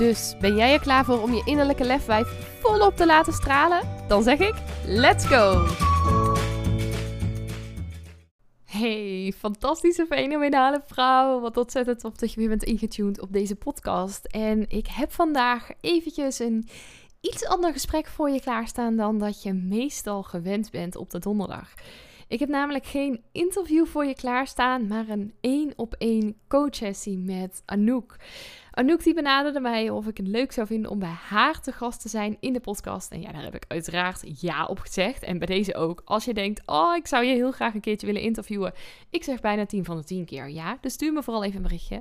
Dus ben jij er klaar voor om je innerlijke lefwijf volop te laten stralen? Dan zeg ik: let's go! Hey, fantastische, fenomenale vrouw. Wat ontzettend tof dat je weer bent ingetuned op deze podcast. En ik heb vandaag eventjes een iets ander gesprek voor je klaarstaan dan dat je meestal gewend bent op de donderdag. Ik heb namelijk geen interview voor je klaarstaan, maar een één op één coachsessie met Anouk. Anouk die benaderde mij of ik het leuk zou vinden om bij haar te gast te zijn in de podcast. En ja, daar heb ik uiteraard ja op gezegd. En bij deze ook. Als je denkt, oh, ik zou je heel graag een keertje willen interviewen. Ik zeg bijna 10 van de 10 keer ja. Dus stuur me vooral even een berichtje.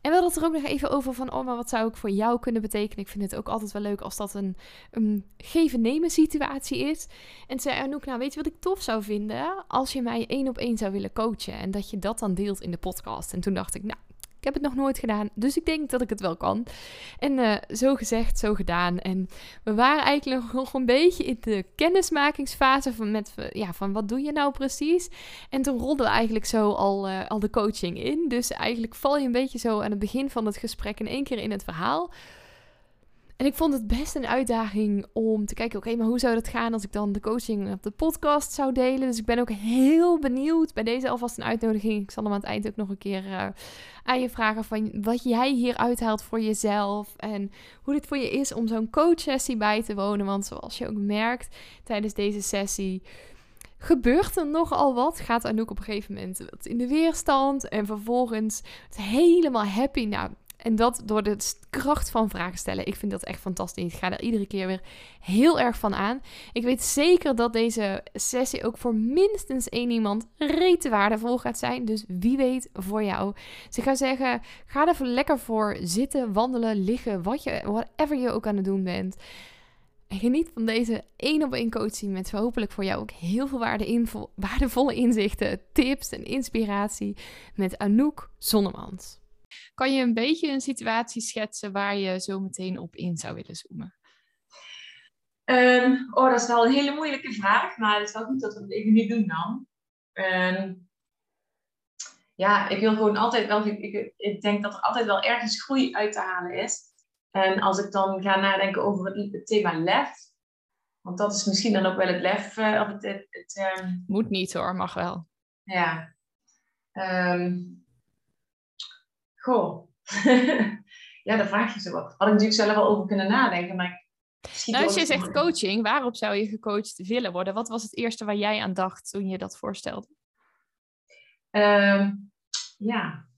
En we hadden het er ook nog even over van, oh, maar wat zou ik voor jou kunnen betekenen? Ik vind het ook altijd wel leuk als dat een, een geven-nemen situatie is. En zei Anouk, nou weet je wat ik tof zou vinden? Als je mij één op één zou willen coachen en dat je dat dan deelt in de podcast. En toen dacht ik, nou, ik heb het nog nooit gedaan, dus ik denk dat ik het wel kan. En uh, zo gezegd, zo gedaan. En we waren eigenlijk nog een beetje in de kennismakingsfase van, met, ja, van wat doe je nou precies? En toen rolde eigenlijk zo al, uh, al de coaching in. Dus eigenlijk val je een beetje zo aan het begin van het gesprek in één keer in het verhaal. En ik vond het best een uitdaging om te kijken, oké, maar hoe zou dat gaan als ik dan de coaching op de podcast zou delen? Dus ik ben ook heel benieuwd. Bij deze alvast een uitnodiging. Ik zal hem aan het eind ook nog een keer uh, aan je vragen van wat jij hier uithaalt voor jezelf. En hoe dit voor je is om zo'n coachsessie bij te wonen. Want zoals je ook merkt tijdens deze sessie gebeurt er nogal wat. Gaat Anouk op een gegeven moment in de weerstand. En vervolgens helemaal happy. Nou, en dat door de kracht van vragen stellen. Ik vind dat echt fantastisch. Ik ga er iedere keer weer heel erg van aan. Ik weet zeker dat deze sessie ook voor minstens één iemand rete waardevol gaat zijn. Dus wie weet voor jou. Dus ik ga zeggen, ga er lekker voor zitten, wandelen, liggen, wat je, whatever je ook aan het doen bent. En geniet van deze één op één coaching met hopelijk voor jou ook heel veel waarde waardevolle inzichten, tips en inspiratie met Anouk Zonnemans. Kan je een beetje een situatie schetsen waar je zo meteen op in zou willen zoomen? Um, oh, dat is wel een hele moeilijke vraag, maar het is wel goed dat we het even nu doen dan. Um, ja, ik wil gewoon altijd wel, ik, ik, denk dat er altijd wel ergens groei uit te halen is. En als ik dan ga nadenken over het, thema lef, want dat is misschien dan ook wel het lef, uh, of het, het, het um... Moet niet hoor, mag wel. Ja. Goh. ja, daar vraag je zo wat. Had ik natuurlijk zelf wel over kunnen nadenken, maar nou, als je zegt coaching, waarop zou je gecoacht willen worden? Wat was het eerste waar jij aan dacht toen je dat voorstelde? Um, ja.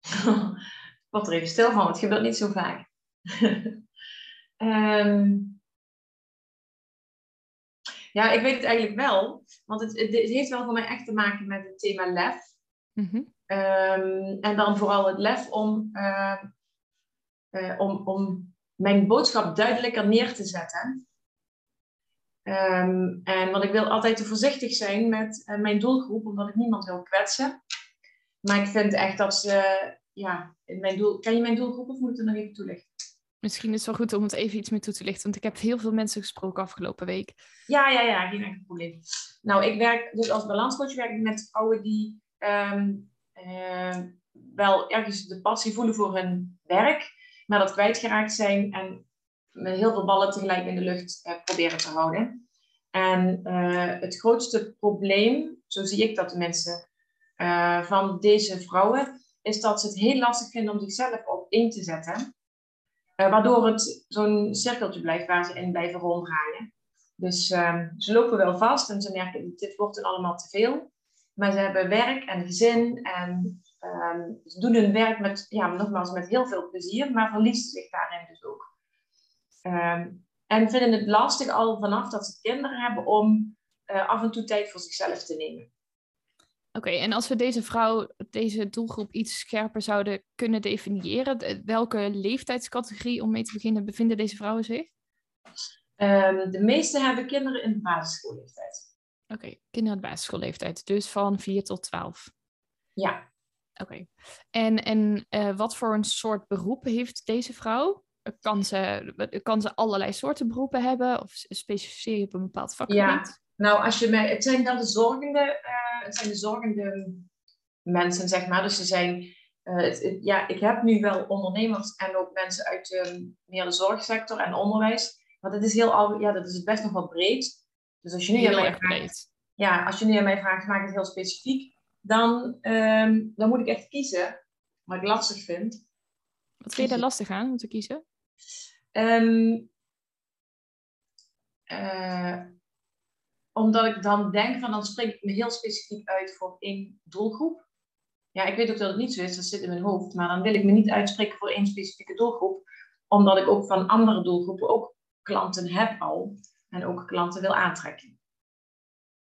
Wat er even stil van, het gebeurt niet zo vaak. um, Ja, ik weet het eigenlijk wel. Want het, het, heeft wel voor mij echt te maken met het thema lef. Mhm. Ehm, en dan vooral het lef om, uh, uh, om, om mijn boodschap duidelijker neer te zetten. Um, en want ik wil altijd te voorzichtig zijn met uh, mijn doelgroep, omdat ik niemand wil kwetsen. Maar ik vind echt dat ze, ja, mijn doel, kan je mijn doelgroep of moet ik er nog even toelichten? Misschien is het wel goed om het even iets meer toe te lichten, want ik heb heel veel mensen gesproken afgelopen week. Ja, ja, ja, geen enkel probleem. Nou, ik werk dus als balanscoach werk ik met vrouwen die um, uh, wel ergens de passie voelen voor hun werk, maar dat kwijtgeraakt zijn en met heel veel ballen tegelijk in de lucht uh, proberen te houden. En uh, het grootste probleem, zo zie ik dat de mensen van deze vrouwen, is dat ze het heel lastig vinden om zichzelf op in te zetten. Uh, waardoor het zo'n cirkeltje blijft waar ze in blijven ronddraaien. Dus um, ze lopen wel vast en ze merken, dit wordt allemaal te veel. Maar ze hebben werk en gezin en um, ze doen hun werk met, ja, nogmaals, met heel veel plezier, maar verliezen zich daarin dus ook. Um, en vinden het lastig al vanaf dat ze kinderen hebben om uh, af en toe tijd voor zichzelf te nemen. Oké, en als we deze vrouw, deze doelgroep iets scherper zouden kunnen definiëren, welke leeftijdscategorie om mee te beginnen bevinden deze vrouwen zich? Um, de meeste hebben kinderen in de basisschoolleeftijd. Oké, kinderen in de basisschoolleeftijd, dus van 4 tot 12. Ja. Oké, en, en uh, wat voor een soort beroep heeft deze vrouw? Kan ze, kan ze allerlei soorten beroepen hebben of specificeer je op een bepaald vakgebied? Ja, nou, als je mij, het zijn wel de zorgende, uh, het zijn de zorgende mensen, zeg maar. Dus ze zijn, uh, het, ja, ik heb nu wel ondernemers en ook mensen uit de, meer de zorgsector en onderwijs. Maar dat is heel al, ja, dat is best nog wel breed. Dus als je nu aan mij vraagt, ja, als je nu aan mij vraagt, maak het heel specifiek, dan, um, dan moet ik echt kiezen, wat ik lastig vind. Wat vind je daar lastig aan om te kiezen? Um, uh, omdat ik dan denk van, dan spreek ik me heel specifiek uit voor één doelgroep. Ja, ik weet ook dat het niet zo is, dat zit in mijn hoofd. Maar dan wil ik me niet uitspreken voor één specifieke doelgroep. Omdat ik ook van andere doelgroepen ook klanten heb al. En ook klanten wil aantrekken.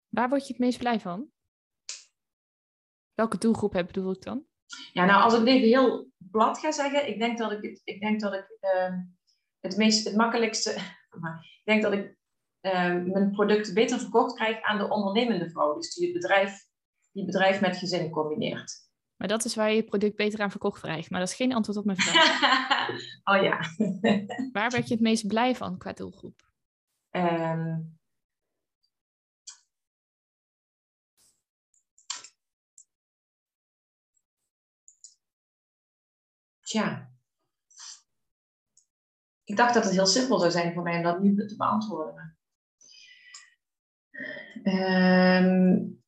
Waar word je het meest blij van? Welke doelgroep heb bedoel ik dan? Ja, nou, als ik het even heel plat ga zeggen, ik denk dat ik het, ik denk dat ik, uh, het meest, het makkelijkste, ik denk dat ik mijn product beter verkocht krijg aan de ondernemende vrouw. Dus die het bedrijf, die bedrijf met gezin combineert. Maar dat is waar je je product beter aan verkocht krijgt. Maar dat is geen antwoord op mijn vraag. oh ja. waar werd je het meest blij van qua doelgroep? Um, Tja. Ik dacht dat het heel simpel zou zijn voor mij om dat nu te beantwoorden. Um,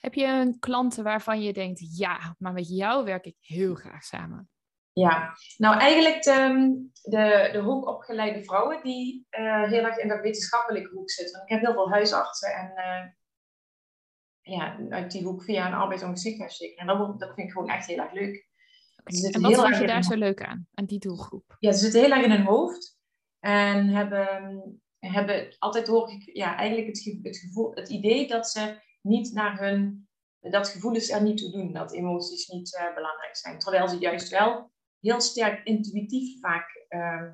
Heb je een klanten waarvan je denkt, ja, maar met jou werk ik heel graag samen? Ja, nou eigenlijk de, de, de hoogopgeleide vrouwen die uh, heel erg in dat wetenschappelijke hoek zitten. Ik heb heel veel huisartsen en uh, ja, uit die hoek via een arbeids- en dat, dat vind ik gewoon echt heel erg leuk. Okay. En wat vind je daar zo leuk aan, aan die doelgroep? Ja, ze zitten heel erg in hun hoofd en hebben hebben altijd hoor ik ja, eigenlijk het, het, gevoel, het idee dat ze niet naar hun, dat gevoelens er niet toe doen, dat emoties niet uh, belangrijk zijn. Terwijl ze juist wel heel sterk intuïtief vaak uh,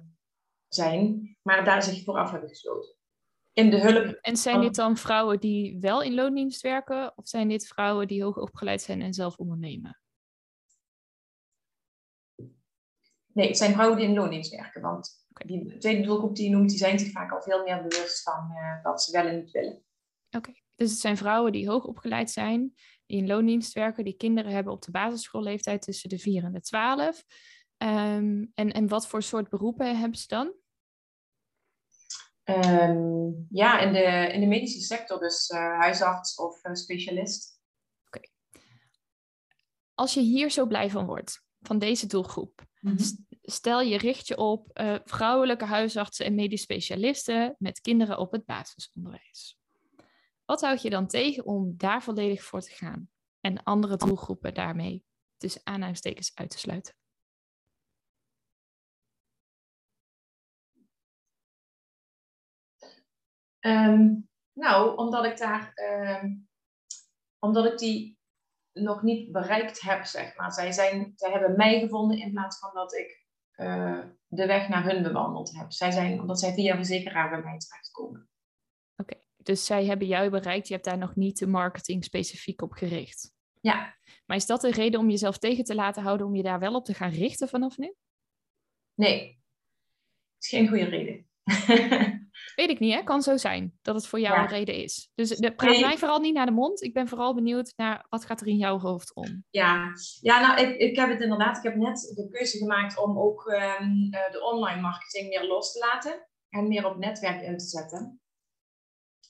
zijn, maar daar zich vooraf hebben gesloten. In de hulp. En zijn dit dan vrouwen die wel in loondienst werken, of zijn dit vrouwen die hoog opgeleid zijn en zelf ondernemen? Nee, het zijn vrouwen die in loondienst werken, want die tweede doelgroep die je noemt, die zijn zich vaak al veel meer bewust van uh, wat ze wel en niet willen. Oké, dus het zijn vrouwen die hoog opgeleid zijn, die in loondienst werken, die kinderen hebben op de basisschoolleeftijd tussen de 4 en de 12. Um, en, en wat voor soort beroepen hebben ze dan? Um, ja, in de, in de medische sector, dus uh, huisarts of uh, specialist. Oké. Okay. Als je hier zo blij van wordt, van deze doelgroep, mm -hmm stel je richt je op uh, vrouwelijke huisartsen en medisch specialisten met kinderen op het basisonderwijs. Wat houd je dan tegen om daar volledig voor te gaan en andere doelgroepen daarmee tussen aanhalingstekens uit te sluiten? Um, nou, omdat ik daar, um, omdat ik die nog niet bereikt heb, zeg maar. Zij, zijn, zij hebben mij gevonden in plaats van dat ik uh, de weg naar hun bewandeld heb. Zij zijn, omdat zij via verzekeraar bij mij terechtkomen. Oké, okay. dus zij hebben jou bereikt, je hebt daar nog niet de marketing specifiek op gericht. Ja. Maar is dat de reden om jezelf tegen te laten houden om je daar wel op te gaan richten vanaf nu? Nee, dat is geen goede reden. Weet ik niet, hè? Kan zo zijn dat het voor jou ja. een reden is. Dus de, praat nee. mij vooral niet naar de mond. Ik ben vooral benieuwd naar wat gaat er in jouw hoofd om. Ja, ja nou, ik, ik heb het inderdaad. Ik heb net de keuze gemaakt om ook um, de online marketing meer los te laten. En meer op netwerk in te zetten.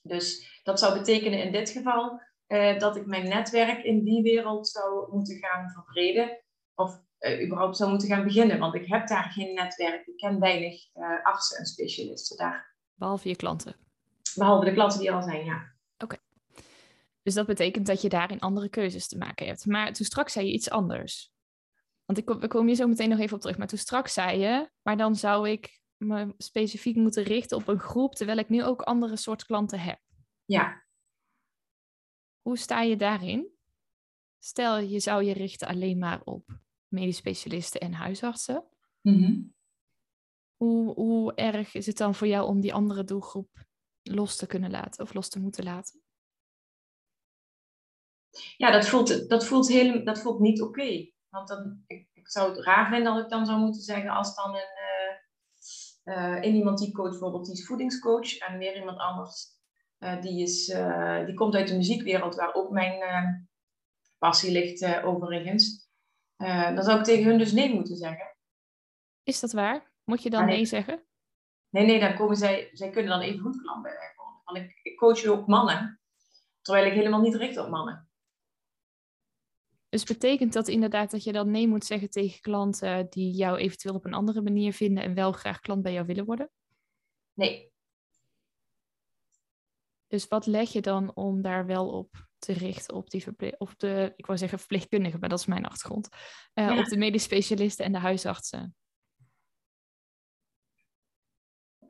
Dus dat zou betekenen in dit geval uh, dat ik mijn netwerk in die wereld zou moeten gaan verbreden. Of uh, überhaupt zou moeten gaan beginnen. Want ik heb daar geen netwerk. Ik ken weinig uh, artsen en specialisten daar. Behalve je klanten? Behalve de klanten die er al zijn, ja. Oké. Okay. Dus dat betekent dat je daarin andere keuzes te maken hebt. Maar toen straks zei je iets anders. Want ik kom, we komen hier zo meteen nog even op terug. Maar toen straks zei je, maar dan zou ik me specifiek moeten richten op een groep, terwijl ik nu ook andere soort klanten heb. Ja. Hoe sta je daarin? Stel, je zou je richten alleen maar op medisch specialisten en huisartsen. Mhm. Hoe, hoe erg is het dan voor jou om die andere doelgroep los te kunnen laten of los te moeten laten? Ja, dat voelt, dat voelt, heel, dat voelt niet oké. Want dan, ik, ik zou het raar vinden dat ik dan zou moeten zeggen als dan een, uh, uh, iemand die coach, bijvoorbeeld die is voedingscoach en weer iemand anders uh, die, is, die komt uit de muziekwereld waar ook mijn passie ligt overigens. dan zou ik tegen hun dus nee moeten zeggen. Is dat waar? Moet je dan nee. nee zeggen? Nee, nee, dan komen zij, zij kunnen dan even goed klant bij mij worden. Want ik, ik coach ook mannen, terwijl ik helemaal niet richt op mannen. Dus betekent dat inderdaad dat je dan nee moet zeggen tegen klanten die jou eventueel op een andere manier vinden en wel graag klant bij jou willen worden? Nee. Dus wat leg je dan om daar wel op te richten op die op de, ik wou zeggen verpleegkundigen, maar dat is mijn achtergrond, uh, ja. op de medisch specialisten en de huisartsen?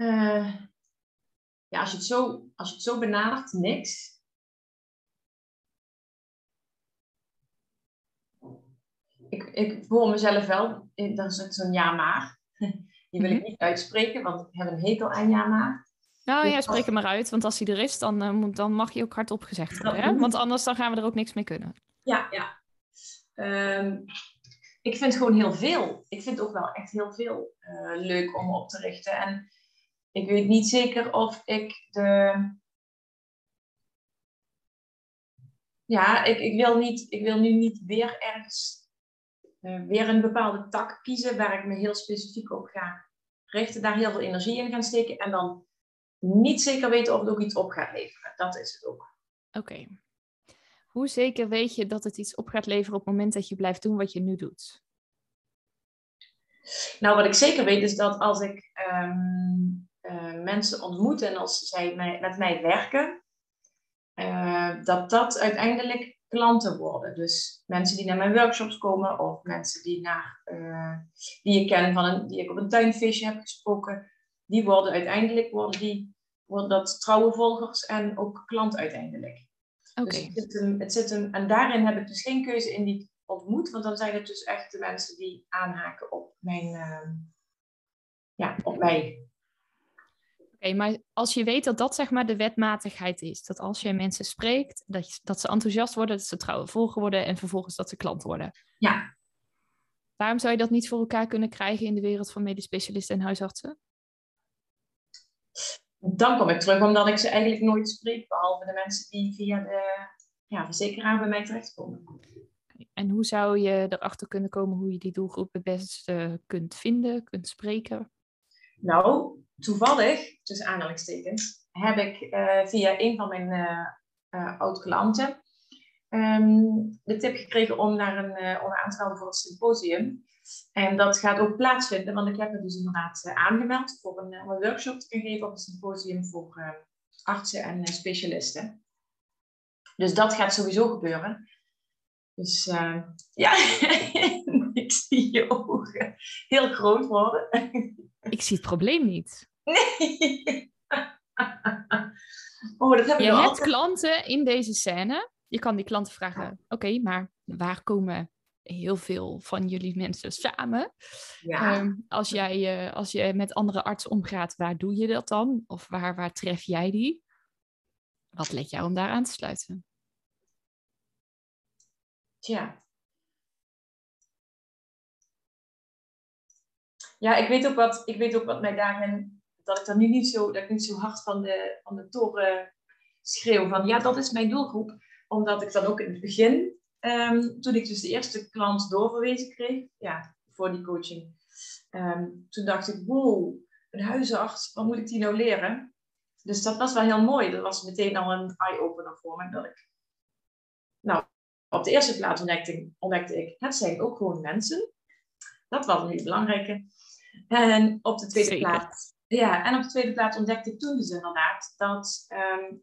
Uh, ja, als je, het zo, als je het zo benadert, niks. ik, ik hoor mezelf wel, dat is zo'n ja maar. Die wil ik niet uitspreken, want ik heb een hekel aan ja maar. Nou ja, spreek hem maar uit, want als hij er is, dan, uh, dan mag je ook hardop gezegd worden. Hè? Want anders dan gaan we er ook niks mee kunnen. Ja, ja. Um, ik vind gewoon heel veel. Ik vind ook wel echt heel veel uh, leuk om op te richten. En ik weet niet zeker of ik de. Ja, ik, ik, wil, niet, ik wil nu niet weer ergens uh, weer een bepaalde tak kiezen waar ik me heel specifiek op ga richten, daar heel veel energie in gaan steken en dan niet zeker weten of het ook iets op gaat leveren. Dat is het ook. Oké. Hoe zeker weet je dat het iets op gaat leveren op het moment dat je blijft doen wat je nu doet? Nou, wat ik zeker weet is dat als ik um, uh, mensen ontmoet en als zij mij, met mij werken, uh, dat dat uiteindelijk klanten worden. Dus mensen die naar mijn workshops komen of mensen die, naar, uh, die ik ken van een, die ik op een tuinfeestje heb gesproken, die worden uiteindelijk worden die, worden dat trouwe volgers en ook klant uiteindelijk. Oké. Dus het zit hem, het zit hem, en daarin heb ik dus geen keuze in die ontmoet, want dan zijn het dus echt de mensen die aanhaken op mijn, uh, ja, op mij okay, maar als je weet dat dat zeg maar de wetmatigheid is, dat als je mensen spreekt, dat, je, dat ze enthousiast worden, dat ze trouwe volger worden en vervolgens dat ze klant worden. Ja. Waarom zou je dat niet voor elkaar kunnen krijgen in de wereld van medisch specialisten en huisartsen? Dan kom ik terug omdat ik ze eigenlijk nooit spreek, behalve de mensen die via de ja, verzekeraar bij mij terechtkomen. En hoe zou je erachter kunnen komen hoe je die doelgroep het beste kunt vinden, kunt spreken? Nou, toevallig, tussen aanhalingstekens, heb ik uh, via een van mijn uh, oud-klanten um, de tip gekregen om, naar een, om aan te melden voor het symposium. En dat gaat ook plaatsvinden, want ik heb me dus inderdaad aangemeld voor een, workshop te geven op een symposium voor artsen en specialisten. Dus dat gaat sowieso gebeuren. Dus ja, ik zie je ogen heel groot worden. Ik zie het probleem niet. Nee. Oh, dat heb je hebt altijd... klanten in deze scène. Je kan die klanten vragen: oké, maar waar komen heel veel van jullie mensen samen? Ja. Um, als, jij, uh, als je met andere artsen omgaat, waar doe je dat dan? Of waar, waar tref jij die? Wat let jou om daar aan te sluiten? Tja, ja, ik weet ook wat, ik weet ook wat mij daarin, dat ik dan nu niet zo, dat ik niet zo hard van de, van de toren schreeuw van ja, dat is mijn doelgroep. Omdat ik dan ook in het begin, um, toen ik dus de eerste klant doorverwezen kreeg, ja, voor die coaching, um, toen dacht ik, wow, een huisarts, wat moet ik die nou leren? Dus dat was wel heel mooi. Dat was meteen al een eye-opener voor me. Dat ik, nou, op de eerste plaats ontdekte, ontdekte ik, het zijn ook gewoon mensen. Dat was een hele belangrijke. En op de tweede plaats. Ja, en op de tweede plaats ontdekte ik toen dus inderdaad dat um,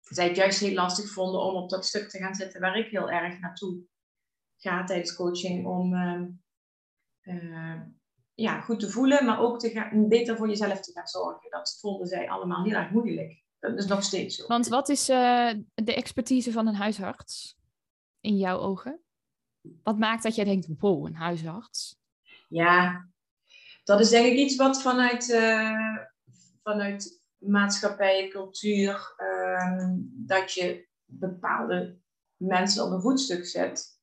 zij het juist heel lastig vonden om op dat stuk te gaan zitten waar ik heel erg naartoe ga tijdens coaching. Om um, uh, ja, goed te voelen, maar ook te gaan, beter voor jezelf te gaan zorgen. Dat vonden zij allemaal heel erg moeilijk. Dat is nog steeds zo. Want wat is uh, de expertise van een huisarts in jouw ogen? Wat maakt dat jij denkt, wow, een huisarts? Ja, dat is denk ik iets wat vanuit, uh, vanuit maatschappij, cultuur, ehm, dat je bepaalde mensen op een voetstuk zet.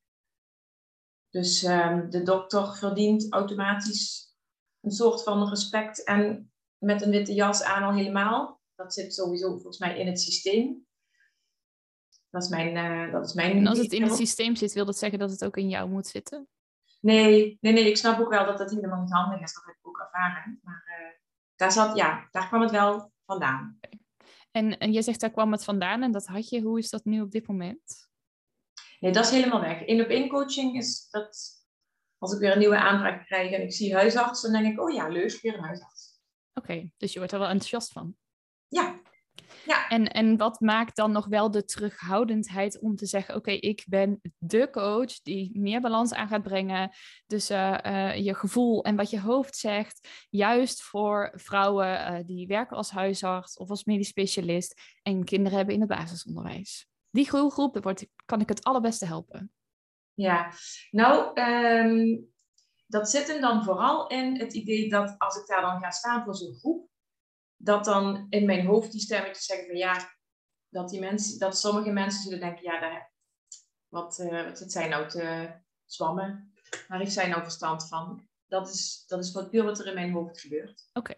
Dus ehm, de dokter verdient automatisch een soort van respect en met een witte jas aan al helemaal. Dat zit sowieso volgens mij in het systeem. Dat is mijn. Uh, dat is mijn en als het in het systeem zit, wil dat zeggen dat het ook in jou moet zitten? Nee, nee, nee. Ik snap ook wel dat dat helemaal niet handig is. Dat heb ik ook ervaren. Maar uh, daar, zat, ja, daar kwam het wel vandaan. En, en je zegt daar kwam het vandaan en dat had je. Hoe is dat nu op dit moment? Nee, dat is helemaal weg. In op één coaching is dat. Als ik weer een nieuwe aanvraag krijg en ik zie huisarts, dan denk ik, oh ja, leuk, weer een huisarts. Oké, dus je wordt er wel enthousiast van. Ja, ja. En, en wat maakt dan nog wel de terughoudendheid om te zeggen: Oké, ik ben de coach die meer balans aan gaat brengen tussen uh, je gevoel en wat je hoofd zegt. Juist voor vrouwen uh, die werken als huisarts of als medisch specialist en kinderen hebben in het basisonderwijs. Die groep wordt, kan ik het allerbeste helpen. Ja, nou, um, dat zit hem dan vooral in het idee dat als ik daar dan ga staan voor zo'n groep dat dan in mijn hoofd die stemmetjes zeggen van ja, dat, die mensen, dat sommige mensen zullen denken, ja, daar, wat, uh, wat zit zij nou te zwammen? Waar heeft zij nou verstand van? Dat is, dat is wat puur wat er in mijn hoofd gebeurt. Oké.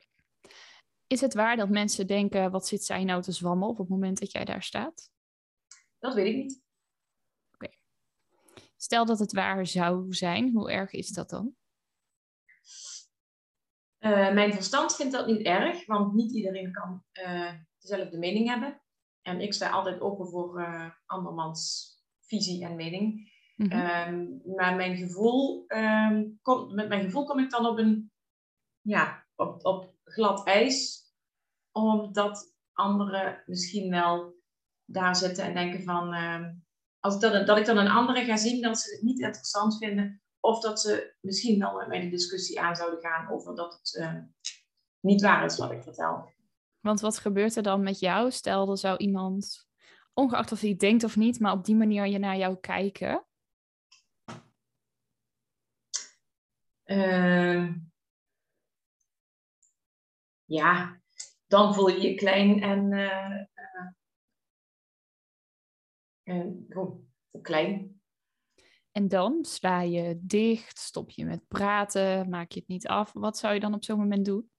Is het waar dat mensen denken, wat zit zij nou te zwammen op het moment dat jij daar staat? Dat weet ik niet. Oké. Stel dat het waar zou zijn, hoe erg is dat dan? Uh, mijn verstand vindt dat niet erg, want niet iedereen kan uh, dezelfde mening hebben. En ik sta altijd open voor uh, andermans visie en mening. Mm -hmm. maar mijn gevoel, um, kom, met mijn gevoel kom ik dan op een ja, op, op glad ijs, omdat anderen misschien wel daar zitten en denken van, uh, als dat, dat ik dan een andere ga zien dat ze het niet interessant vinden, of dat ze misschien wel met mij de discussie aan zouden gaan over dat het uh, niet waar is wat ik vertel. Want wat gebeurt er dan met jou? Stel, er zou iemand, ongeacht of hij denkt of niet, maar op die manier je naar jou kijken. Uh, ja, dan voel je je klein en, uh, en oh, klein. En dan sla je dicht, stop je met praten, maak je het niet af. Wat zou je dan op zo'n moment doen?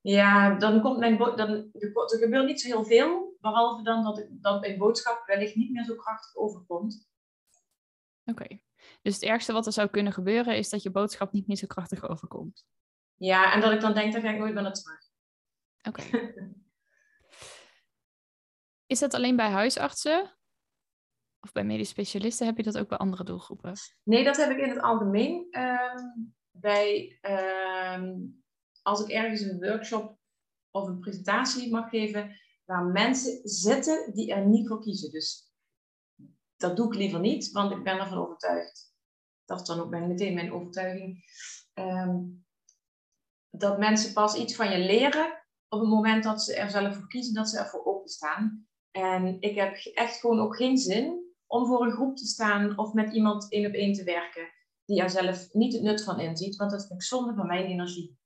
Ja, dan komt mijn dan, er gebeurt niet zo heel veel, behalve dan dat, ik, dat mijn boodschap wellicht niet meer zo krachtig overkomt. Oké, dus het ergste wat er zou kunnen gebeuren is dat je boodschap niet meer zo krachtig overkomt. Ja, en dat ik dan denk, dan ga ik nooit meer naar terug. Oké. is dat alleen bij huisartsen? Of bij medisch specialisten heb je dat ook bij andere doelgroepen? Nee, dat heb ik in het algemeen. Ehm, bij, ehm, als ik ergens een workshop of een presentatie mag geven, waar mensen zitten die er niet voor kiezen. Dus dat doe ik liever niet, want ik ben ervan overtuigd. Dat is dan ook meteen mijn overtuiging. Ehm, dat mensen pas iets van je leren op het moment dat ze er zelf voor kiezen, dat ze ervoor openstaan. En ik heb echt gewoon ook geen zin om voor een groep te staan of met iemand één op één te werken die er zelf niet het nut van inziet, want dat vind ik zonde van mijn energie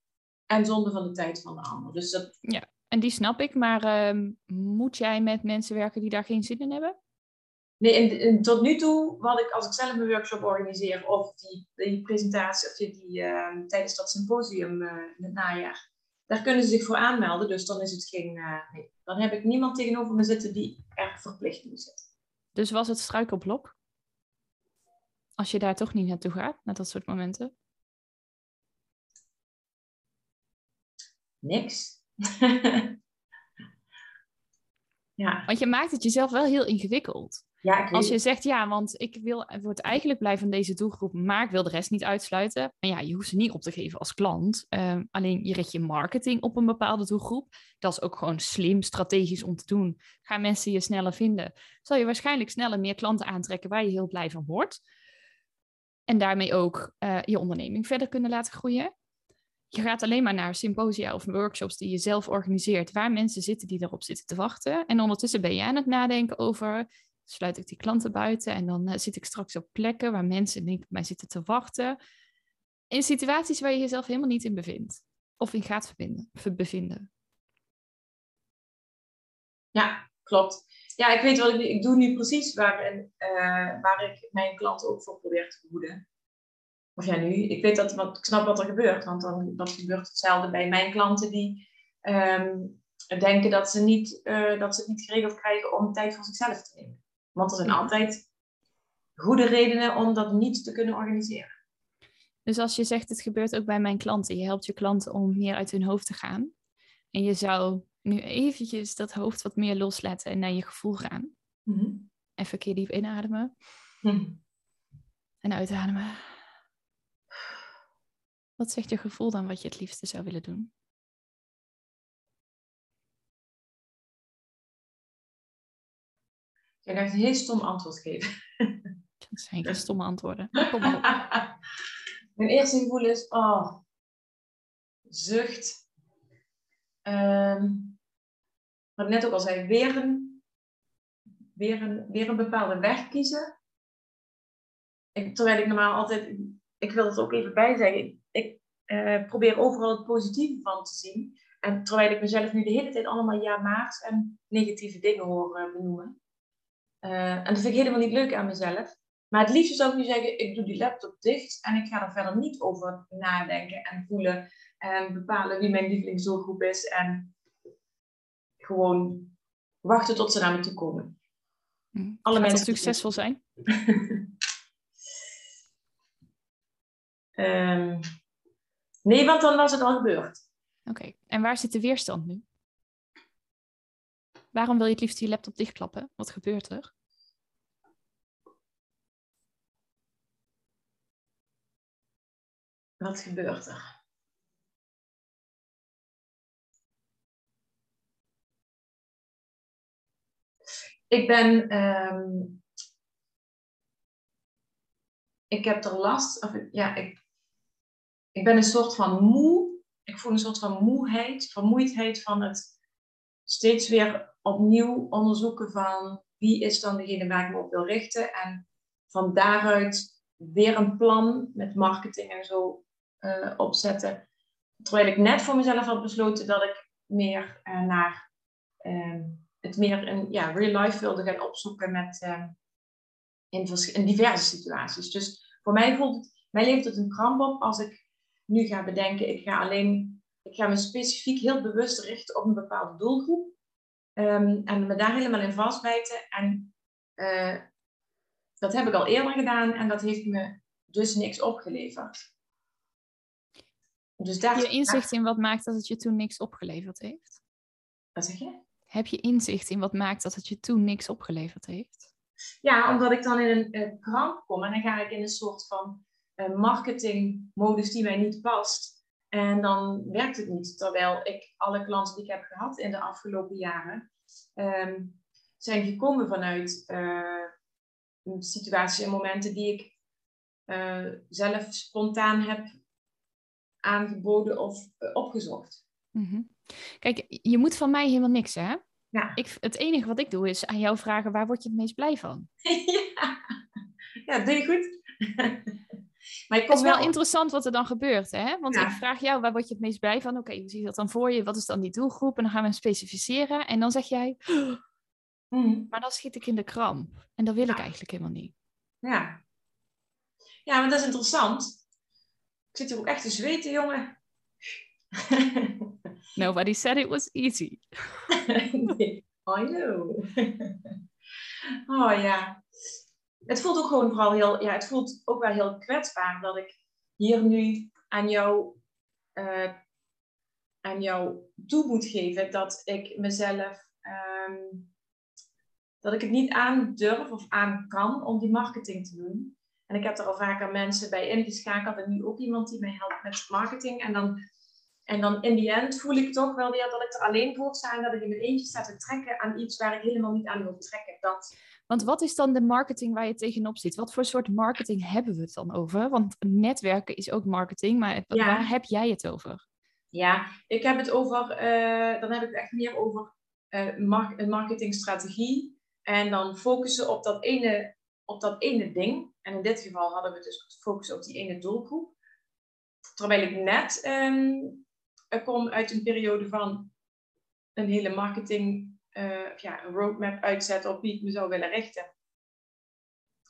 en zonde van de tijd van de ander. Dus dat... Ja, en die snap ik, maar uh, moet jij met mensen werken die daar geen zin in hebben? Nee, tot nu toe, wat ik als ik zelf een workshop organiseer of die, die presentatie of die, die uh, tijdens dat symposium uh, in het najaar, daar kunnen ze zich voor aanmelden. Dus dan is het geen. Uh, nee, dan heb ik niemand tegenover me zitten die er verplicht moet zitten. Dus was het struikelblok? Als je daar toch niet naartoe gaat, naar dat soort momenten? Niks. ja. Want je maakt het jezelf wel heel ingewikkeld. Ja, Als je zegt, ja, want ik wil, word eigenlijk blij van deze doelgroep, maar ik wil de rest niet uitsluiten. Maar ja, je hoeft ze niet op te geven als klant. Uh, alleen je richt je marketing op een bepaalde doelgroep. Dat is ook gewoon slim, strategisch om te doen. Gaan mensen je sneller vinden, zal je waarschijnlijk sneller meer klanten aantrekken waar je heel blij van wordt. En daarmee ook uh, je onderneming verder kunnen laten groeien. Je gaat alleen maar naar symposia of workshops die je zelf organiseert, waar mensen zitten die erop zitten te wachten. En ondertussen ben je aan het nadenken over sluit ik die klanten buiten en dan eh, zit ik straks op plekken waar mensen op mij zitten te wachten. In situaties waar je jezelf helemaal niet in bevindt of in gaat verbinden, bevinden. Ja, klopt. Ja, ik weet wat ik, doe nu precies waar, uh, waar ik mijn klanten ook voor probeer te behoeden. Of ja, nu. Ik weet dat, wat, ik snap wat er gebeurt, want dan dat gebeurt hetzelfde bij mijn klanten die ehm, denken dat ze, niet, uh, dat ze het niet geregeld krijgen om tijd voor zichzelf te nemen. Want er zijn altijd goede redenen om dat niet te kunnen organiseren. Dus als je zegt, het gebeurt ook bij mijn klanten, je helpt je klanten om meer uit hun hoofd te gaan. En je zou nu eventjes dat hoofd wat meer loslaten en naar je gevoel gaan. Mm Even een keer diep inademen. Mhm. En uitademen. Wat zegt je gevoel dan wat je het liefste zou willen doen? Je gaat een heel stom antwoord geven. Dat zijn geen stomme antwoorden. Kom op. Mijn eerste gevoel is, oh, zucht. Um, wat ik net ook al zei, weer een, weer een, weer een bepaalde weg kiezen. Ik, terwijl ik normaal altijd, ik wil het ook even bij zeggen, ik uh, probeer overal het positieve van te zien. En terwijl ik mezelf nu de hele tijd allemaal ja-maars en negatieve dingen hoor uh, benoemen. Uh, en dat vind ik helemaal niet leuk aan mezelf. Maar het liefst zou ik nu zeggen, ik doe die laptop dicht en ik ga er verder niet over nadenken en voelen en bepalen wie mijn lievelingsdoelgroep is en gewoon wachten tot ze naar me toe komen. Hm. Alle mensen succesvol zijn? um, nee, want dan was het al gebeurd. Oké, en waar zit de weerstand nu? Waarom wil je het liefst je laptop dichtklappen? Wat gebeurt er? Wat gebeurt er? Ik ben. Um, ik heb er last. Of, ja, ik, ik ben een soort van moe. Ik voel een soort van moeheid, vermoeidheid van het steeds weer opnieuw onderzoeken van wie is dan degene waar ik me op wil richten. En van daaruit weer een plan met marketing en zo uh, opzetten. Terwijl ik net voor mezelf had besloten dat ik meer uh, naar uh, het meer in ja, real life wilde gaan opzoeken met, ehm, in, in, diverse situaties. Dus voor mij voelt het, mij levert het een kramp op als ik nu ga bedenken, ik ga alleen, ik ga me specifiek heel bewust richten op een bepaalde doelgroep. Um, en me daar helemaal in vastbijten. En uh, dat heb ik al eerder gedaan en dat heeft me dus niks opgeleverd. Dus daar, heb je inzicht in wat maakt dat het je toen niks opgeleverd heeft? Wat zeg je? Heb je inzicht in wat maakt dat het je toen niks opgeleverd heeft? Ja, omdat ik dan in een kramp kom en dan ga ik in een soort van uh, marketingmodus die mij niet past. En dan werkt het niet. Terwijl ik alle klanten die ik heb gehad in de afgelopen jaren um, zijn gekomen vanuit uh, situaties en momenten die ik uh, zelf spontaan heb aangeboden of opgezocht. Mm -hmm. Kijk, je moet van mij helemaal niks, hè? Ja. Ik, het enige wat ik doe is aan jou vragen, waar word je het meest blij van? ja. ja, doe je goed. maar het is wel, interessant wat er dan gebeurt, hè? Want ik vraag jou, waar word je het meest blij van? Oké, hoe zie je dat dan voor je? Wat is dan die doelgroep? En dan gaan we specificeren. En dan zeg jij, mm. maar dan schiet ik in de kramp. En dat wil ik eigenlijk helemaal niet. Ja. Ja, maar dat is interessant. Ik zit hier ook echt te zweten, jongen. Nobody said it was easy. I know. oh ja. Het voelt ook gewoon vooral heel, ja, het voelt ook wel heel kwetsbaar dat ik hier nu aan jou, uh, aan jou toe moet geven dat ik mezelf, um, dat ik het niet aan durf of aan kan om die marketing te doen. En ik heb er al vaker mensen bij ingeschakeld en nu ook iemand die mij helpt met marketing. En dan en dan in die end voel ik toch wel weer dat ik er alleen voor sta en dat ik in mijn eentje sta te trekken aan iets waar ik helemaal niet aan wil trekken. Dat... Want wat is dan de marketing waar je tegenop zit? Wat voor soort marketing hebben we het dan over? Want netwerken is ook marketing, maar waar heb jij het over? Ja, ik heb het over, uh, dan heb ik het echt meer over uh, mar marketingstrategie En dan focussen op dat ene, op dat ene ding. En in dit geval hadden we dus gefocust op die ene doelgroep. Terwijl ik net um, kom uit een periode van een hele marketing, uh, ja, een roadmap uitzetten op wie ik me zou willen richten.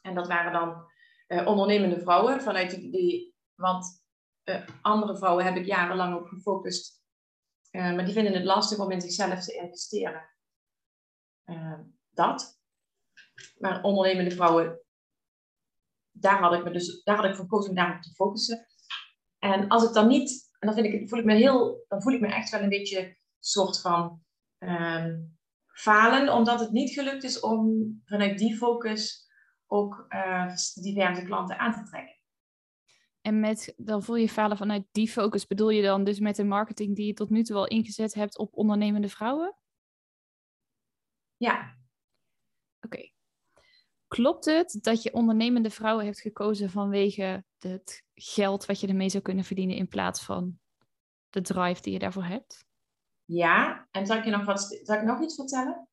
En dat waren dan uh, ondernemende vrouwen vanuit idee, want uh, andere vrouwen heb ik jarenlang op gefocust. maar die vinden het lastig om in zichzelf te investeren. dat. Maar ondernemende vrouwen, daar had ik me dus, daar had ik voor gekozen om daarop te focussen. En als ik dan niet, en dan vind ik, voel ik me heel, dan voel ik me echt wel een beetje soort van um, falen, omdat het niet gelukt is om vanuit die focus ook uh, diverse klanten aan te trekken. En met, dan voel je falen vanuit die focus, bedoel je dan dus met de marketing die je tot nu toe al ingezet hebt op ondernemende vrouwen? Ja. Oké. Klopt het dat je ondernemende vrouwen hebt gekozen vanwege het geld wat je ermee zou kunnen verdienen in plaats van de drive die je daarvoor hebt? Ja, en zal ik je nog, wat, zal ik nog iets vertellen?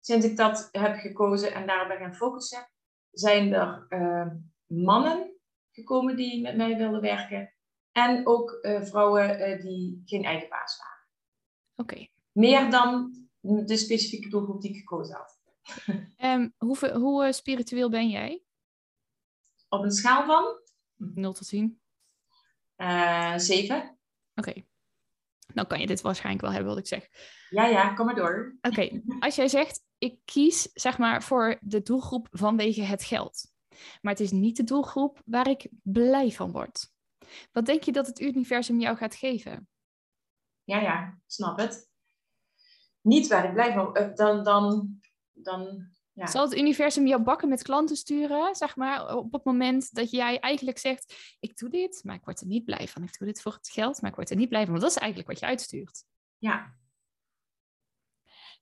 Sinds ik dat heb gekozen en daarop ben gaan focussen, zijn er uh, mannen gekomen die met mij wilden werken. En ook uh, vrouwen uh, die geen eigen baas waren. Oké. Meer dan de specifieke doelgroep die ik gekozen had. Um, hoe, hoe spiritueel ben jij? Op een schaal van? 0 tot 10. 7. Oké. Okay dan kan je dit waarschijnlijk wel hebben wat ik zeg. Ja, ja, kom maar door. Oké, als jij zegt, ik kies zeg maar voor de doelgroep vanwege het geld. Maar het is niet de doelgroep waar ik blij van word. Wat denk je dat het universum jou gaat geven? Ja, ja, snap het. Niet waar ik blij van uh, dan, dan, dan ja. Zal het universum jou bakken met klanten sturen, zeg maar, op het moment dat jij eigenlijk zegt, ik doe dit, maar ik word er niet blij van. Ik doe dit voor het geld, maar ik word er niet blij van. Want dat is eigenlijk wat je uitstuurt. Ja.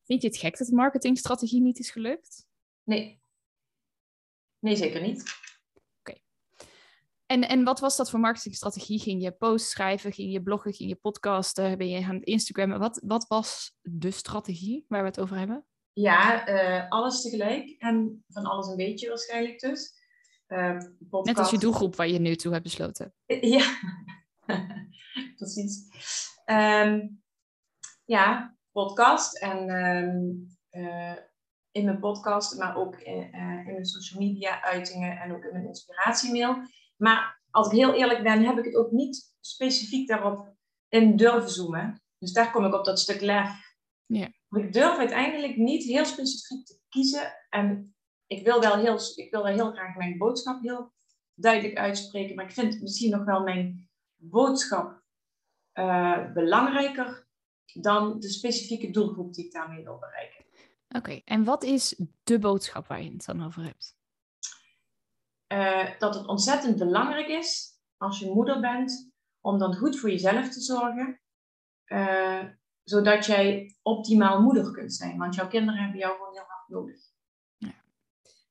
Vind je het gek dat de marketingstrategie niet is gelukt? Nee. Nee, zeker niet. Oké. En, en wat was dat voor marketingstrategie? Ging je posts schrijven? Ging je bloggen? Ging je podcasten? Ben je aan het Instagrammen? Wat, wat was de strategie waar we het over hebben? Ja, uh, alles tegelijk en van alles een beetje waarschijnlijk dus. Uh, Net als je doelgroep waar je nu toe hebt besloten. Ja, precies. Um, ja, podcast en um, uh, in mijn podcast, maar ook in, in, mijn social media uitingen en ook in mijn inspiratiemail. Maar als ik heel eerlijk ben, heb ik het ook niet specifiek daarop in durven zoomen. Dus daar kom ik op dat stuk lef. Ja ik durf uiteindelijk niet heel specifiek te kiezen. En ik wil wel heel, ik wil wel heel graag mijn boodschap heel duidelijk uitspreken. Maar ik vind misschien nog wel mijn boodschap uh, belangrijker dan de specifieke doelgroep die ik daarmee wil bereiken. Oké, en wat is de boodschap waar je het dan over hebt? Uh, dat het ontzettend belangrijk is als je moeder bent om dan goed voor jezelf te zorgen. Uh, zodat jij optimaal moeder kunt zijn. Want jouw kinderen hebben jou gewoon heel hard nodig. Ja.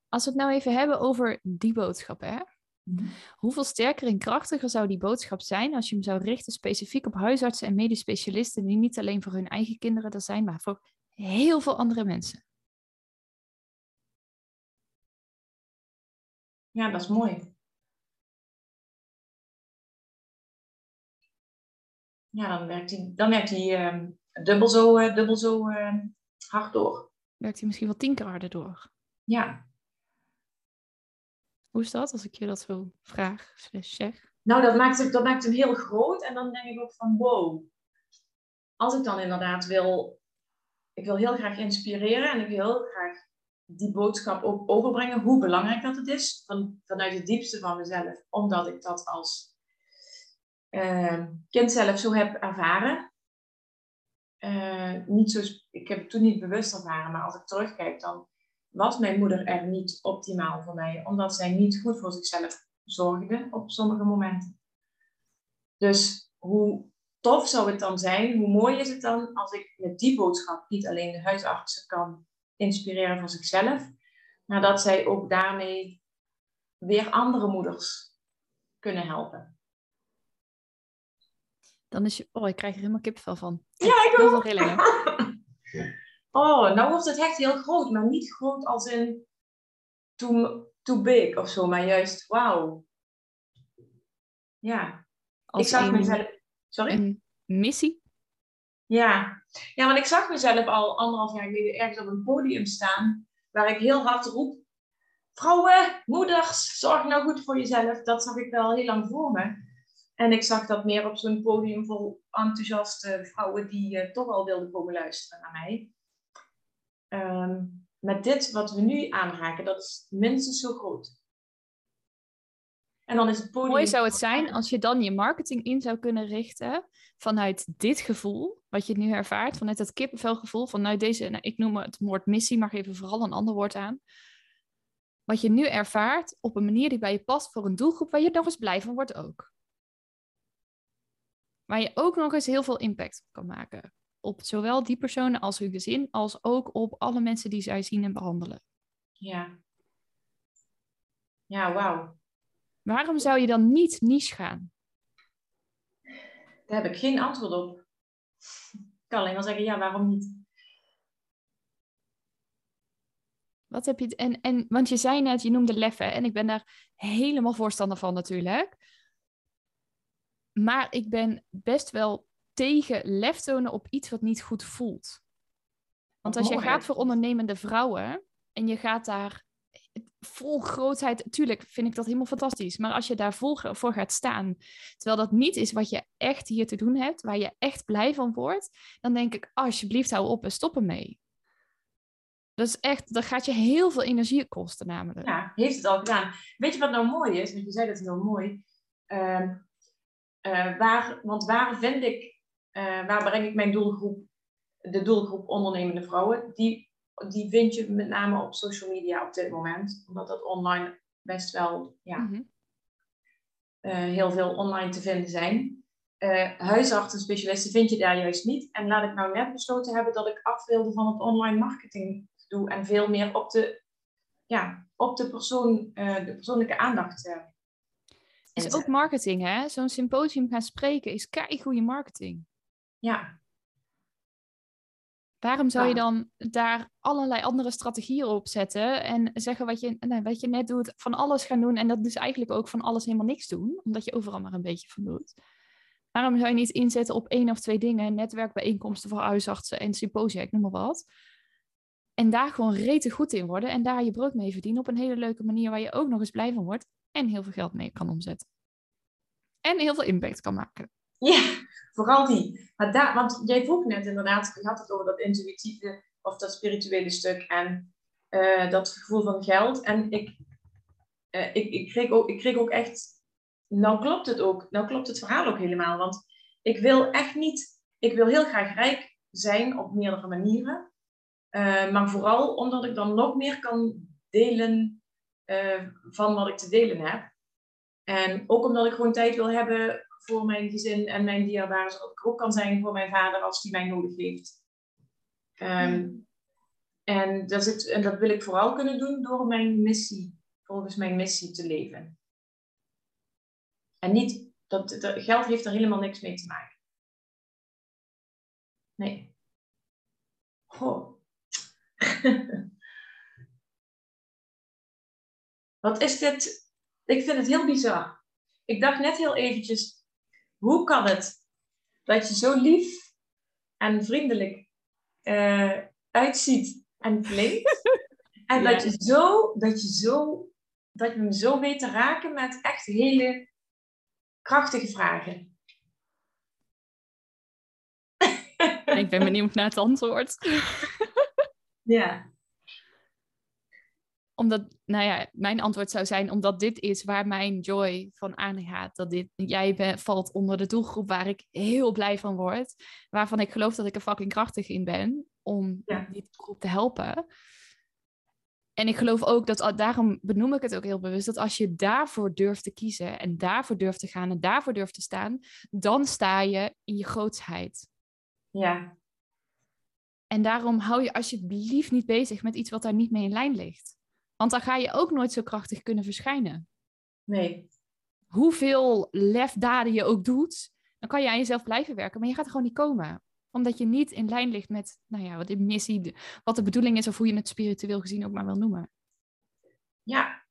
Als we het nou even hebben over die boodschap, hè? Mhm. Hoeveel sterker en krachtiger zou die boodschap zijn als je hem zou richten specifiek op huisartsen en medisch specialisten die niet alleen voor hun eigen kinderen er zijn, maar voor heel veel andere mensen? Ja, dat is mooi. Ja, dan werkt hij, dan werkt ehm, dubbel zo, uh, dubbel zo uh, hard door. Werkt hij misschien wel tien keer harder door? Ja. Hoe is dat als ik je dat zo vraag, zeg? Nou, dat maakt, het, dat maakt hem heel groot. En dan denk ik ook van wow. Als ik dan inderdaad wil... Ik wil heel graag inspireren en ik wil heel graag die boodschap ook overbrengen. Hoe belangrijk dat het is. Van, vanuit het diepste van mezelf. Omdat ik dat als uh, kind zelf zo heb ervaren. Uh, niet zo, ik heb het toen niet bewust ervaren, maar als ik terugkijk, dan was mijn moeder er niet optimaal voor mij, omdat zij niet goed voor zichzelf zorgde op sommige momenten. Dus hoe tof zou het dan zijn, hoe mooi is het dan als ik met die boodschap niet alleen de huisartsen kan inspireren voor zichzelf, maar dat zij ook daarmee weer andere moeders kunnen helpen dan is je... Oh, ik krijg er helemaal kipvel van. Ja, ik Heel veel rillingen. Oh, nou wordt het echt heel groot, maar niet groot als in too, too big of zo, maar juist wauw. Ja. Als ik zag een- mezelf. Sorry? Een missie? Ja. ja, want ik zag mezelf al anderhalf jaar geleden ergens op een podium staan, waar ik heel hard roep: Vrouwen, moeders, zorg nou goed voor jezelf. Dat zag ik wel heel lang voor me. En ik zag dat meer op zo'n podium vol enthousiaste vrouwen die eh, toch al wilden komen luisteren naar mij. Ehm, met dit wat we nu aanraken, dat is minstens zo groot. En dan is het podium. Mooi zou het zijn als je dan je marketing in zou kunnen richten vanuit dit gevoel, wat je nu ervaart, vanuit dat kippenvelgevoel, vanuit deze, nou, ik noem het woord missie, maar geef er vooral een ander woord aan. Wat je nu ervaart op een manier die bij je past voor een doelgroep waar je nog eens blij van wordt ook. Waar je ook nog eens heel veel impact op kan maken. Op zowel die personen als hun gezin, als ook op alle mensen die zij zien en behandelen. Ja. Ja, wauw. Waarom zou je dan niet niche gaan? Daar heb ik geen antwoord op. Ik kan alleen maar zeggen, ja, waarom niet? Wat heb je. En, en, want je zei net, je noemde leffen. En ik ben daar helemaal voorstander van, natuurlijk. Maar ik ben best wel tegen lef tonen op iets wat niet goed voelt. Want als je gaat voor ondernemende vrouwen en je gaat daar vol grootheid, tuurlijk vind ik dat helemaal fantastisch. Maar als je daar vol voor gaat staan, terwijl dat niet is wat je echt hier te doen hebt, waar je echt blij van wordt, dan denk ik, alsjeblieft hou op en stop ermee. Dat is echt, dat gaat je heel veel energie kosten namelijk. Ja, heeft het al gedaan. Weet je wat nou mooi is? Want je zei dat heel mooi. Ehm, eh, waar, want waar vind ik, eh, waar breng ik mijn doelgroep, de doelgroep ondernemende vrouwen? Die, die vind je met name op social media op dit moment. Omdat dat online best wel, ja, Mhm. eh, heel veel online te vinden zijn. Huisartsen, specialisten vind je daar juist niet. En laat ik nou net besloten hebben dat ik af wilde van het online marketing doe en veel meer op de, ja, op de, persoon, de persoonlijke aandacht. Eh, Is ook marketing, hè? Zo'n symposium gaan spreken is goede marketing. Ja, Waarom zou je dan daar allerlei andere strategieën op zetten en zeggen wat je, nou, wat je net doet, van alles gaan doen en dat dus eigenlijk ook van alles helemaal niks doen, omdat je overal maar een beetje van doet? Waarom zou je niet inzetten op één of twee dingen, netwerkbijeenkomsten voor huisartsen en symposia, ik noem maar wat, en daar gewoon rete goed in worden en daar je brood mee verdienen op een hele leuke manier waar je ook nog eens blij van wordt en heel veel geld mee kan omzetten. En heel veel impact kan maken. ja vooral die. Maar daar, want jij vroeg net inderdaad, je had het over dat intuïtieve of dat spirituele stuk en eh, dat gevoel van geld. En ik, eh, ik, ik, kreeg ook, ik kreeg ook echt, nou klopt het ook, nou klopt het verhaal ook helemaal. Want ik wil echt niet, ik wil heel graag rijk zijn op meerdere manieren. Eh, maar vooral omdat ik dan nog meer kan delen eh, van wat ik te delen heb. En ook omdat ik gewoon tijd wil hebben voor mijn gezin en mijn dierbaren, zodat ik ook kan zijn voor mijn vader als die mij nodig heeft. Ehm, en, dat en dat wil ik vooral kunnen doen door mijn missie, volgens mijn missie te leven. En niet, dat, dat- geld heeft er helemaal niks mee te maken. Nee. Goh. Wat is dit? Ik vind het heel bizar. Ik dacht net heel eventjes, hoe kan het dat je zo lief en vriendelijk eh, uitziet en klinkt? en Ja. dat je zo, dat je zo, dat je me zo weet te raken met echt hele krachtige vragen. Ik ben benieuwd naar het antwoord. Ja. Omdat, nou ja, mijn antwoord zou zijn, omdat dit is waar mijn joy van aangaat. Dat dit, jij ben- valt onder de doelgroep waar ik heel blij van word. Waarvan ik geloof dat ik er fucking krachtig in ben om Ja. die groep te helpen. En ik geloof ook dat, al- daarom benoem ik het ook heel bewust, dat als je daarvoor durft te kiezen en daarvoor durft te gaan en daarvoor durft te staan, dan sta je in je grootsheid. Ja. En daarom hou je alsjeblieft niet bezig met iets wat daar niet mee in lijn ligt. Want dan ga je ook nooit zo krachtig kunnen verschijnen. Nee. Hoeveel lefdaden je ook doet, dan kan je aan jezelf blijven werken, maar je gaat er gewoon niet komen. Omdat je niet in lijn ligt met, nou ja, wat de missie, wat de bedoeling is of hoe je het spiritueel gezien ook maar wil noemen. Ja.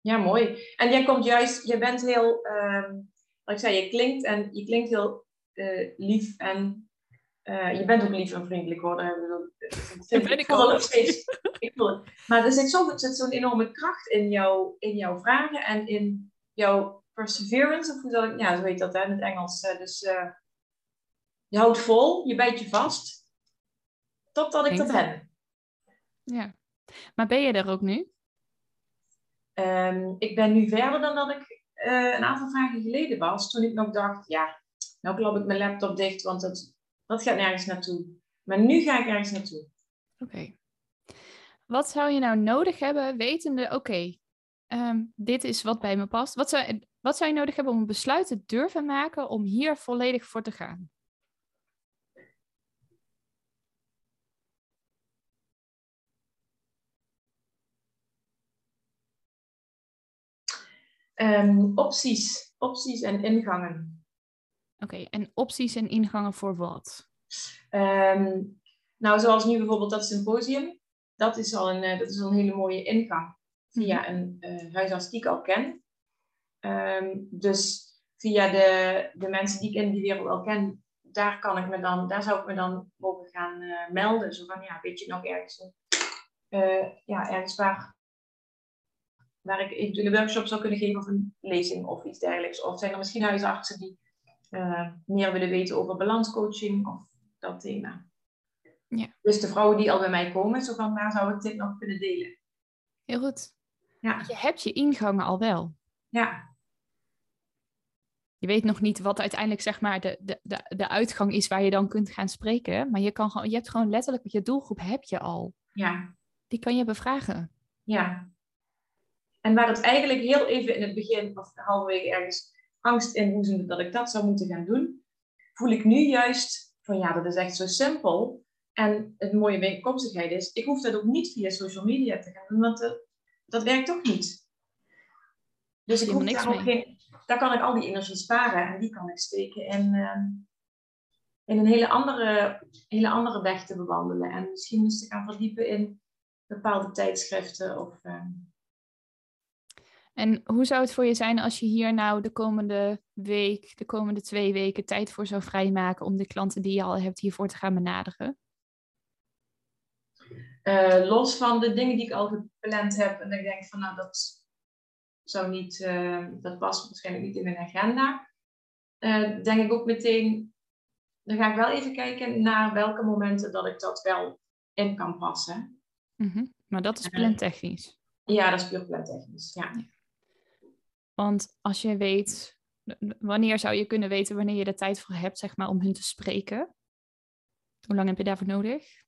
Ja, mooi. En jij komt juist, je bent heel, uh, wat ik zei, je klinkt en je klinkt heel uh, lief en uh, je bent ook lief en vriendelijk hoor. Dat ben ik al. ik voel het. Maar er zit zo'n zo enorme kracht in, jou, in jouw vragen en in jouw perseverance, of hoe zal ik, ja, zo heet dat hè, in het Engels. Dus uh, je houdt vol, je bijt je vast, totdat ik dat heb. Ja, maar ben je er ook nu? Um, ik ben nu verder dan dat ik uh, een aantal vragen geleden was, toen ik nog dacht, ja, nou klap ik mijn laptop dicht, want dat, dat gaat nergens naartoe. Maar nu ga ik ergens naartoe. Oké. Wat zou je nou nodig hebben, wetende, oké, okay, um, dit is wat bij me past. Wat zou, wat zou je nodig hebben om een besluit te durven maken om hier volledig voor te gaan? Um, opties, opties en ingangen. Oké, okay, en opties en ingangen voor wat? Um, nou, zoals nu bijvoorbeeld dat symposium. Dat is al een, uh, dat is al een hele mooie ingang via mhm. een uh, huisarts die ik al ken. Um, dus via de, de mensen die ik in die wereld al ken, daar kan ik me dan, daar zou ik me dan mogen gaan uh, melden. Zo van, ja, weet je nog ergens, ja, ergens waar, waar ik eventueel een workshop zou kunnen geven of een lezing of iets dergelijks. Of zijn er misschien huisartsen die meer willen weten over balanscoaching of dat thema. Ja. Dus de vrouwen die al bij mij komen, zo van waar zou ik dit nog kunnen delen? Heel goed. Ja. Je hebt je ingangen al wel. Ja. Je weet nog niet wat uiteindelijk zeg maar de, de, de, de uitgang is waar je dan kunt gaan spreken. Maar je, kan gewoon, je hebt gewoon letterlijk je doelgroep heb je al. Ja. Die kan je bevragen. Ja. En waar het eigenlijk heel even in het begin of halverwege ergens angst in dat ik dat zou moeten gaan doen, voel ik nu juist van ja, dat is echt zo simpel. En het mooie bijkomstigheid is, ik hoef dat ook niet via social media te gaan doen, want dat, dat werkt toch niet. Dus ik hoef daar, ook geen, daar kan ik al die energie sparen en die kan ik steken in, uh, in een hele andere, hele andere weg te bewandelen. En misschien eens te gaan verdiepen in bepaalde tijdschriften of... Uh, en hoe zou het voor je zijn als je hier nou de komende week, de komende twee weken tijd voor zou vrijmaken om de klanten die je al hebt hiervoor te gaan benaderen? Uh, los van de dingen die ik al gepland heb en ik denk van nou dat zou niet, uh, dat past waarschijnlijk niet in mijn agenda, uh, denk ik ook meteen, dan ga ik wel even kijken naar welke momenten dat ik dat wel in kan passen. Mm -hmm. Maar dat is plantechnisch? Ja, dat is puur plantechnisch, ja. ja. Want als je weet, wanneer zou je kunnen weten wanneer je de tijd voor hebt, zeg maar, om hun te spreken? Hoe lang heb je daarvoor nodig?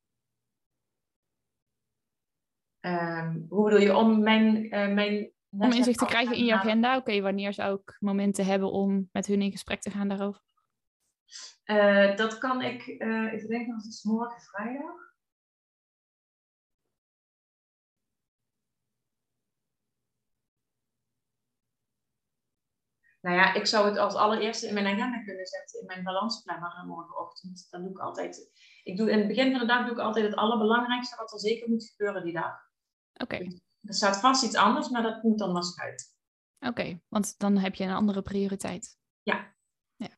Um, hoe bedoel je, om mijn... Uh, mijn om inzicht te krijgen in je agenda? Oké, wanneer zou ik momenten hebben om met hun in gesprek te gaan daarover? Uh, dat kan ik, uh, even denken, als het is morgen vrijdag. Nou ja, ik zou het als allereerste in mijn agenda kunnen zetten, in mijn balansplanner morgenochtend. Dan doe ik altijd, ik doe in het begin van de dag doe ik altijd het allerbelangrijkste wat er zeker moet gebeuren die dag. Oké. Okay. Er staat vast iets anders, maar dat moet dan maar uit. Oké, want dan heb je een andere prioriteit. Ja. ja.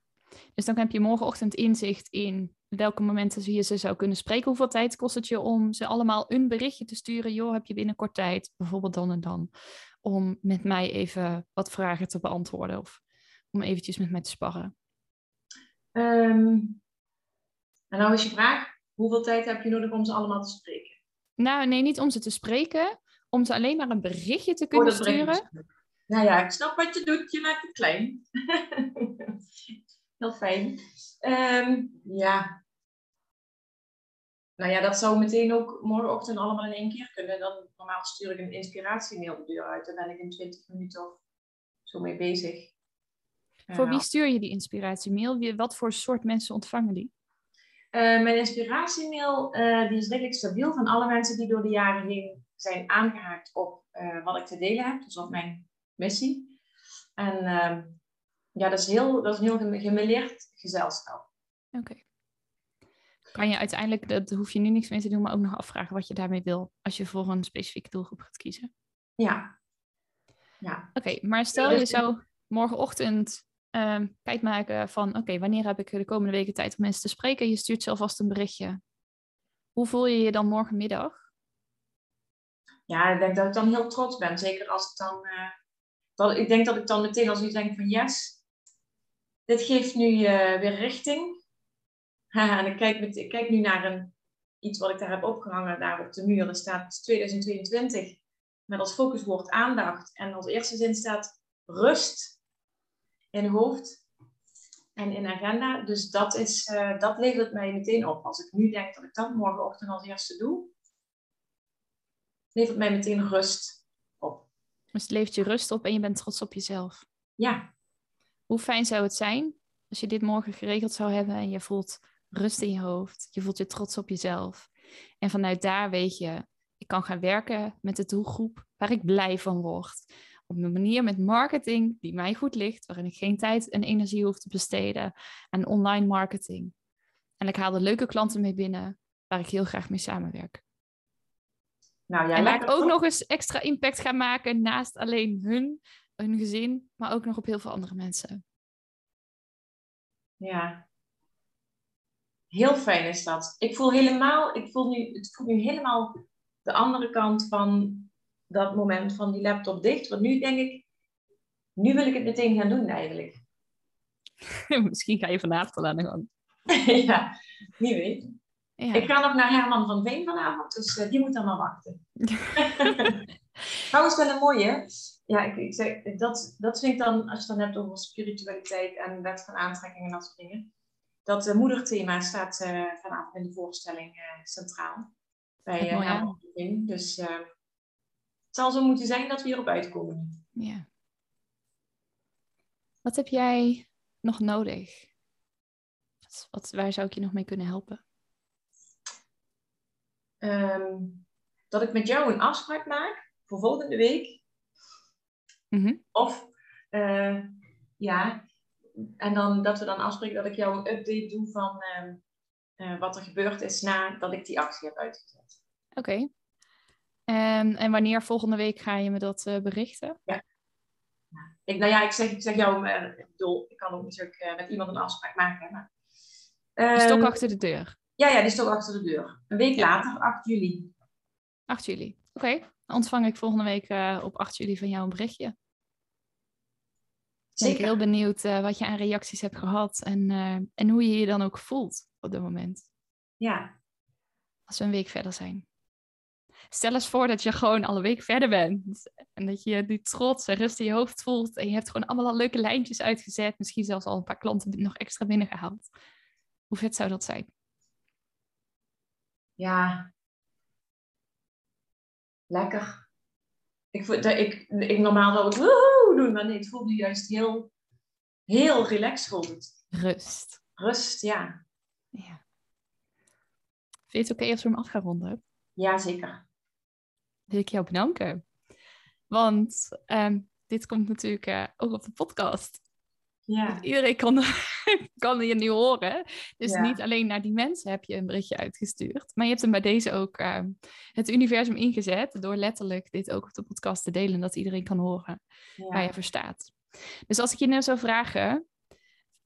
Dus dan heb je morgenochtend inzicht in welke momenten je ze zou kunnen spreken. Hoeveel tijd kost het je om ze allemaal een berichtje te sturen? Joh, heb je binnenkort tijd, bijvoorbeeld dan en dan, om met mij even wat vragen te beantwoorden of om eventjes met mij te sparren? Um, en nou is je vraag, hoeveel tijd heb je nodig om ze allemaal te spreken? Nou, nee, niet om ze te spreken, om ze alleen maar een berichtje te kunnen oh, sturen. Nou ja, ik snap wat je doet, je maakt het klein. Heel fijn. Um, ja, nou ja, dat zou meteen ook morgenochtend allemaal in één keer kunnen. Dan normaal stuur ik een inspiratiemail de deur uit. Daar ben ik in 20 minuten of zo mee bezig. Voor wie stuur je die inspiratiemail? Wat voor soort mensen ontvangen die? Uh, mijn inspiratiemail uh, die is redelijk stabiel van alle mensen die door de jaren heen zijn aangehaakt op uh, wat ik te delen heb, dus op mijn missie. En ehm, ja, dat is, heel, dat is een heel gemeleerd gezelschap. Oké. Kan je uiteindelijk, dat hoef je nu niks mee te doen, maar ook nog afvragen wat je daarmee wil als je voor een specifieke doelgroep gaat kiezen. Ja. ja. Oké, maar stel je zou morgenochtend um, tijd maken van, oké, wanneer heb ik de komende weken tijd om mensen te spreken? Je stuurt zelf vast een berichtje. Hoe voel je je dan morgenmiddag? Ja, ik denk dat ik dan heel trots ben. Zeker als ik dan, uh, dat, ik denk dat ik dan meteen als ik denk van yes, dit geeft nu uh, weer richting. En ik kijk, met, ik kijk nu naar een, iets wat ik daar heb opgehangen, daar op de muur. Er staat 2022 met als focuswoord aandacht. En als eerste zin staat rust in hoofd en in agenda. Dus dat, is, uh, dat levert mij meteen op. Als ik nu denk dat ik dat morgenochtend als eerste doe, levert mij meteen rust op. Dus het levert je rust op en je bent trots op jezelf. Ja. Hoe fijn zou het zijn als je dit morgen geregeld zou hebben en je voelt rust in je hoofd. Je voelt je trots op jezelf. En vanuit daar weet je, ik kan gaan werken met de doelgroep waar ik blij van word. Op een manier met marketing die mij goed ligt, waarin ik geen tijd en energie hoef te besteden aan online marketing. En ik haal er leuke klanten mee binnen waar ik heel graag mee samenwerk. Nou, ja, en waar ik ook nog eens extra impact ga maken naast alleen hun, hun gezin, maar ook nog op heel veel andere mensen. Ja, heel fijn is dat. Ik voel helemaal, ik voel nu, het voelt nu helemaal de andere kant van dat moment van die laptop dicht. Want nu denk ik, nu wil ik het meteen gaan doen eigenlijk. Misschien ga je vanavond al aan de gang. ja, wie weet. Ja. Ik ga nog naar Herman van Veen vanavond, dus uh, die moet dan maar wachten. Trouwens wel een mooie. Ja, ik, ik zeg, dat, dat vind ik dan, als je het dan hebt over spiritualiteit en wet van aantrekking en dat soort dingen. Dat uh, moederthema staat uh, vanavond in de voorstelling centraal. Bij van Veen. Dus het zal zo moeten zijn dat we hierop uitkomen. Ja. Wat heb jij nog nodig? Wat, wat, waar zou ik je nog mee kunnen helpen? Ehm, dat ik met jou een afspraak maak voor volgende week. Mhm. Of uh, ja, en dan dat we dan afspreken dat ik jou een update doe van ehm, eh, wat er gebeurd is nadat ik die actie heb uitgezet. Oké. En, en wanneer volgende week ga je me dat uh, berichten? Ja. Ik, nou ja, ik zeg, ik zeg jou, ik bedoel, ik kan ook natuurlijk met iemand een afspraak maken. Maar, uh, stok ehm, achter de deur. Ja, ja, die is toch achter de deur. Een week later, 8 juli. 8 juli. Oké, dan ontvang ik volgende week op 8 juli van jou een berichtje. Zeker. Ben ik heel benieuwd uh, wat je aan reacties hebt gehad en, uh, en hoe je je dan ook voelt op dit moment. Ja. Als we een week verder zijn. Stel eens voor dat je gewoon al een week verder bent. En dat je die trots en rust in je hoofd voelt. En je hebt gewoon allemaal al leuke lijntjes uitgezet. Misschien zelfs al een paar klanten nog extra binnengehaald. Hoe vet zou dat zijn? ja, lekker. Ik, voel, dat, ik, ik normaal zou ik woehoe doen, maar nee, het voelde juist heel, heel relaxed voelt Rust. Rust, ja. ja. Vind je het oké als we hem af gaan ronden? Ja, zeker. Wil ik jou bedanken. Want um, dit komt natuurlijk uh, ook op de podcast. Ja. iedereen kan, kan je nu horen. Dus niet alleen naar die mensen heb je een berichtje uitgestuurd. Maar je hebt hem bij deze ook uh, het universum ingezet. Door letterlijk dit ook op de podcast te delen. Dat iedereen kan horen waar je voor staat. Dus als ik je nu zou vragen.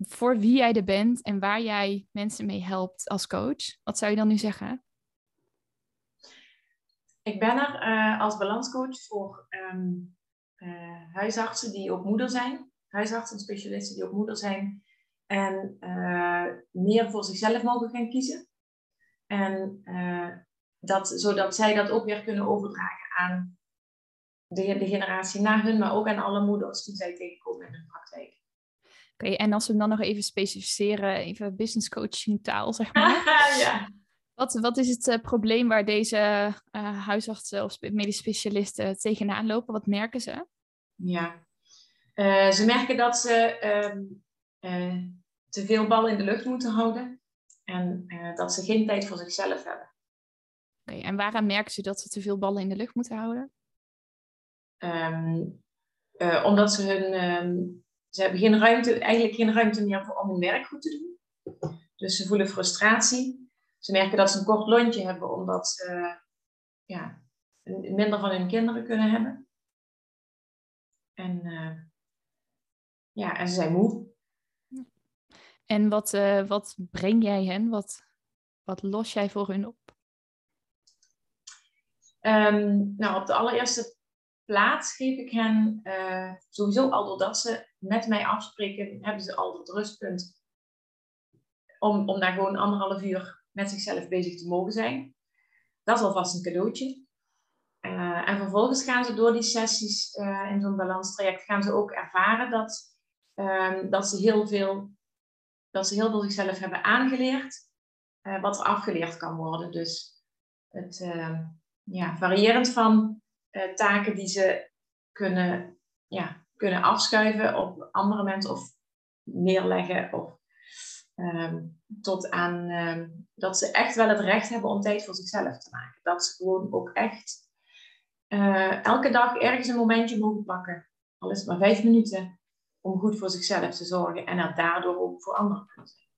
Voor wie jij er bent en waar jij mensen mee helpt als coach. Wat zou je dan nu zeggen? Ik ben er uh, als balanscoach voor um, huisartsen die ook moeder zijn huisartsen, specialisten die ook moeder zijn. En uh, meer voor zichzelf mogen gaan kiezen. En uh, dat, zodat zij dat ook weer kunnen overdragen aan de, de generatie na hun, maar ook aan alle moeders die zij tegenkomen in hun praktijk. Oké, en als we dan nog even specificeren, even business coaching taal, zeg maar. ja. Wat, wat is het uh, probleem waar deze uh, huisartsen of medisch specialisten tegenaan lopen? Wat merken ze? Ja, uh, ze merken dat ze um, uh, te veel ballen in de lucht moeten houden en uh, dat ze geen tijd voor zichzelf hebben. Okay, en waaraan merken ze dat ze te veel ballen in de lucht moeten houden? Um, omdat ze hun, um, ze hebben geen ruimte, eigenlijk geen ruimte meer voor, om hun werk goed te doen. Dus ze voelen frustratie. Ze merken dat ze een kort lontje hebben omdat ze ja, minder van hun kinderen kunnen hebben. En ja, en ze zijn moe. En wat, uh, wat breng jij hen? Wat, wat los jij voor hun op? Um, nou, op de allereerste plaats geef ik hen uh, sowieso al doordat ze met mij afspreken, hebben ze al het rustpunt om, om daar gewoon anderhalf uur met zichzelf bezig te mogen zijn. Dat is alvast een cadeautje. Uh, en vervolgens gaan ze door die sessies uh, in zo'n balanstraject gaan ze ook ervaren dat, um, dat, ze heel veel, dat ze heel veel zichzelf hebben aangeleerd, uh, wat er afgeleerd kan worden. Dus het ehm, ja, variërend van taken die ze kunnen, ja, kunnen afschuiven op andere mensen of neerleggen of um, tot aan dat ze echt wel het recht hebben om tijd voor zichzelf te maken. Dat ze gewoon ook echt uh, elke dag ergens een momentje mogen pakken. Al is het maar vijf minuten. Om goed voor zichzelf te zorgen en er daardoor ook voor anderen zijn.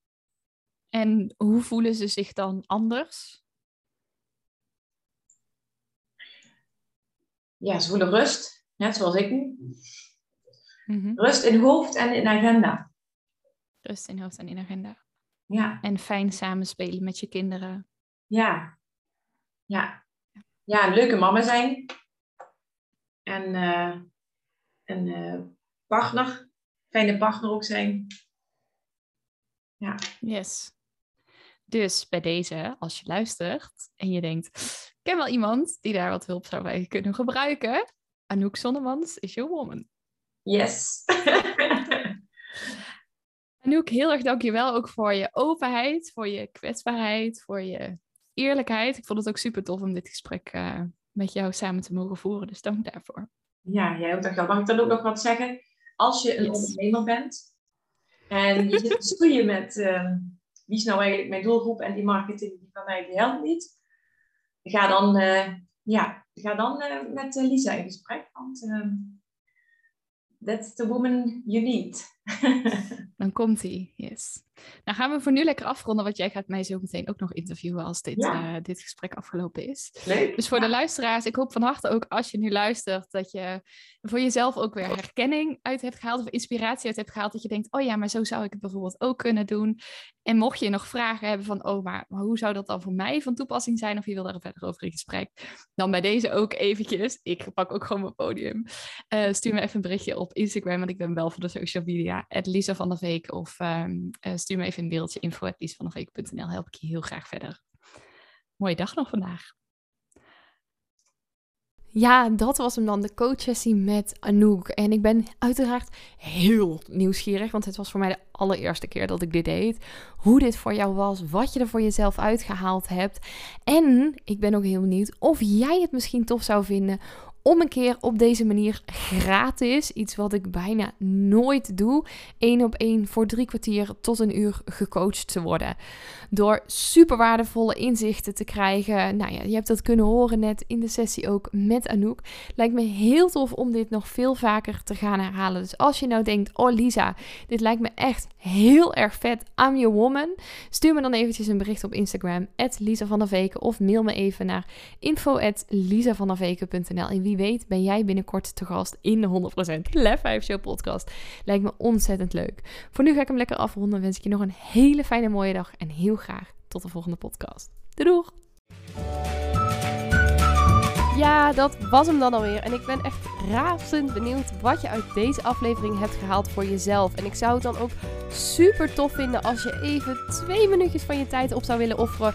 En hoe voelen ze zich dan anders? Ja, ze voelen rust, net zoals ik nu. Mm-hmm. Rust in hoofd en in agenda. Rust in hoofd en in agenda. Ja. En fijn samenspelen met je kinderen. Ja. Ja. Ja, leuke mama zijn en uh, een uh, partner, fijne partner ook zijn. Ja. Yes. Dus bij deze, als je luistert en je denkt, ik ken wel iemand die daar wat hulp zou bij kunnen gebruiken, Anouk Zonnemans is your woman. Yes. Anouk, heel erg dankjewel ook voor je openheid, voor je kwetsbaarheid, voor je eerlijkheid. Ik vond het ook super tof om dit gesprek uh, met jou samen te mogen voeren. Dus dank daarvoor. Ja, jij ook dankjewel. Mag ik dan ook nog wat zeggen? Als je een ondernemer bent en je zit te stoeien met uh, wie is nou eigenlijk mijn doelgroep en die marketing die van mij die helpt niet, ga dan, uh, ja, ga dan uh, met Lisa in gesprek. Want ehm, that's the woman you need. Dan komt hij, yes. Nou gaan we voor nu lekker afronden, want jij gaat mij zo meteen ook nog interviewen als dit, uh, dit gesprek afgelopen is. Leuk. Dus voor de luisteraars, ik hoop van harte ook als je nu luistert, dat je voor jezelf ook weer herkenning uit hebt gehaald of inspiratie uit hebt gehaald. Dat je denkt, oh ja, maar zo zou ik het bijvoorbeeld ook kunnen doen. En mocht je nog vragen hebben van, oh, maar, maar hoe zou dat dan voor mij van toepassing zijn? Of je wil daar verder over in gesprek, dan bij deze ook eventjes, ik pak ook gewoon mijn podium, uh, stuur me even een berichtje op Instagram, want ik ben wel voor de social media, Lisa van der Veek, of um, uh, stuur me even een beeldje info.liesvanderveek.nl. Help ik je heel graag verder. Mooie dag nog vandaag. Ja, dat was hem dan, de coachsessie met Anouk. En ik ben uiteraard heel nieuwsgierig, want het was voor mij de allereerste keer dat ik dit deed. Hoe dit voor jou was, wat je er voor jezelf uitgehaald hebt. En ik ben ook heel benieuwd of jij het misschien tof zou vinden om een keer op deze manier gratis, iets wat ik bijna nooit doe, één op één voor drie kwartier tot een uur gecoacht te worden. Door super waardevolle inzichten te krijgen. Nou ja, je hebt dat kunnen horen net in de sessie ook met Anouk. Lijkt me heel tof om dit nog veel vaker te gaan herhalen. Dus als je nou denkt, oh Lisa, dit lijkt me echt heel erg vet. I'm your woman. Stuur me dan eventjes een bericht op Instagram, Lisa van der Veken. Of mail me even naar info En wie weet ben jij binnenkort te gast in de 100% Lef 5 Show podcast. Lijkt me ontzettend leuk. Voor nu ga ik hem lekker afronden. Wens ik je nog een hele fijne mooie dag en heel graag tot de volgende podcast. Doeg! Ja, dat was hem dan alweer. En ik ben echt razend benieuwd wat je uit deze aflevering hebt gehaald voor jezelf. En ik zou het dan ook super tof vinden als je even twee minuutjes van je tijd op zou willen offeren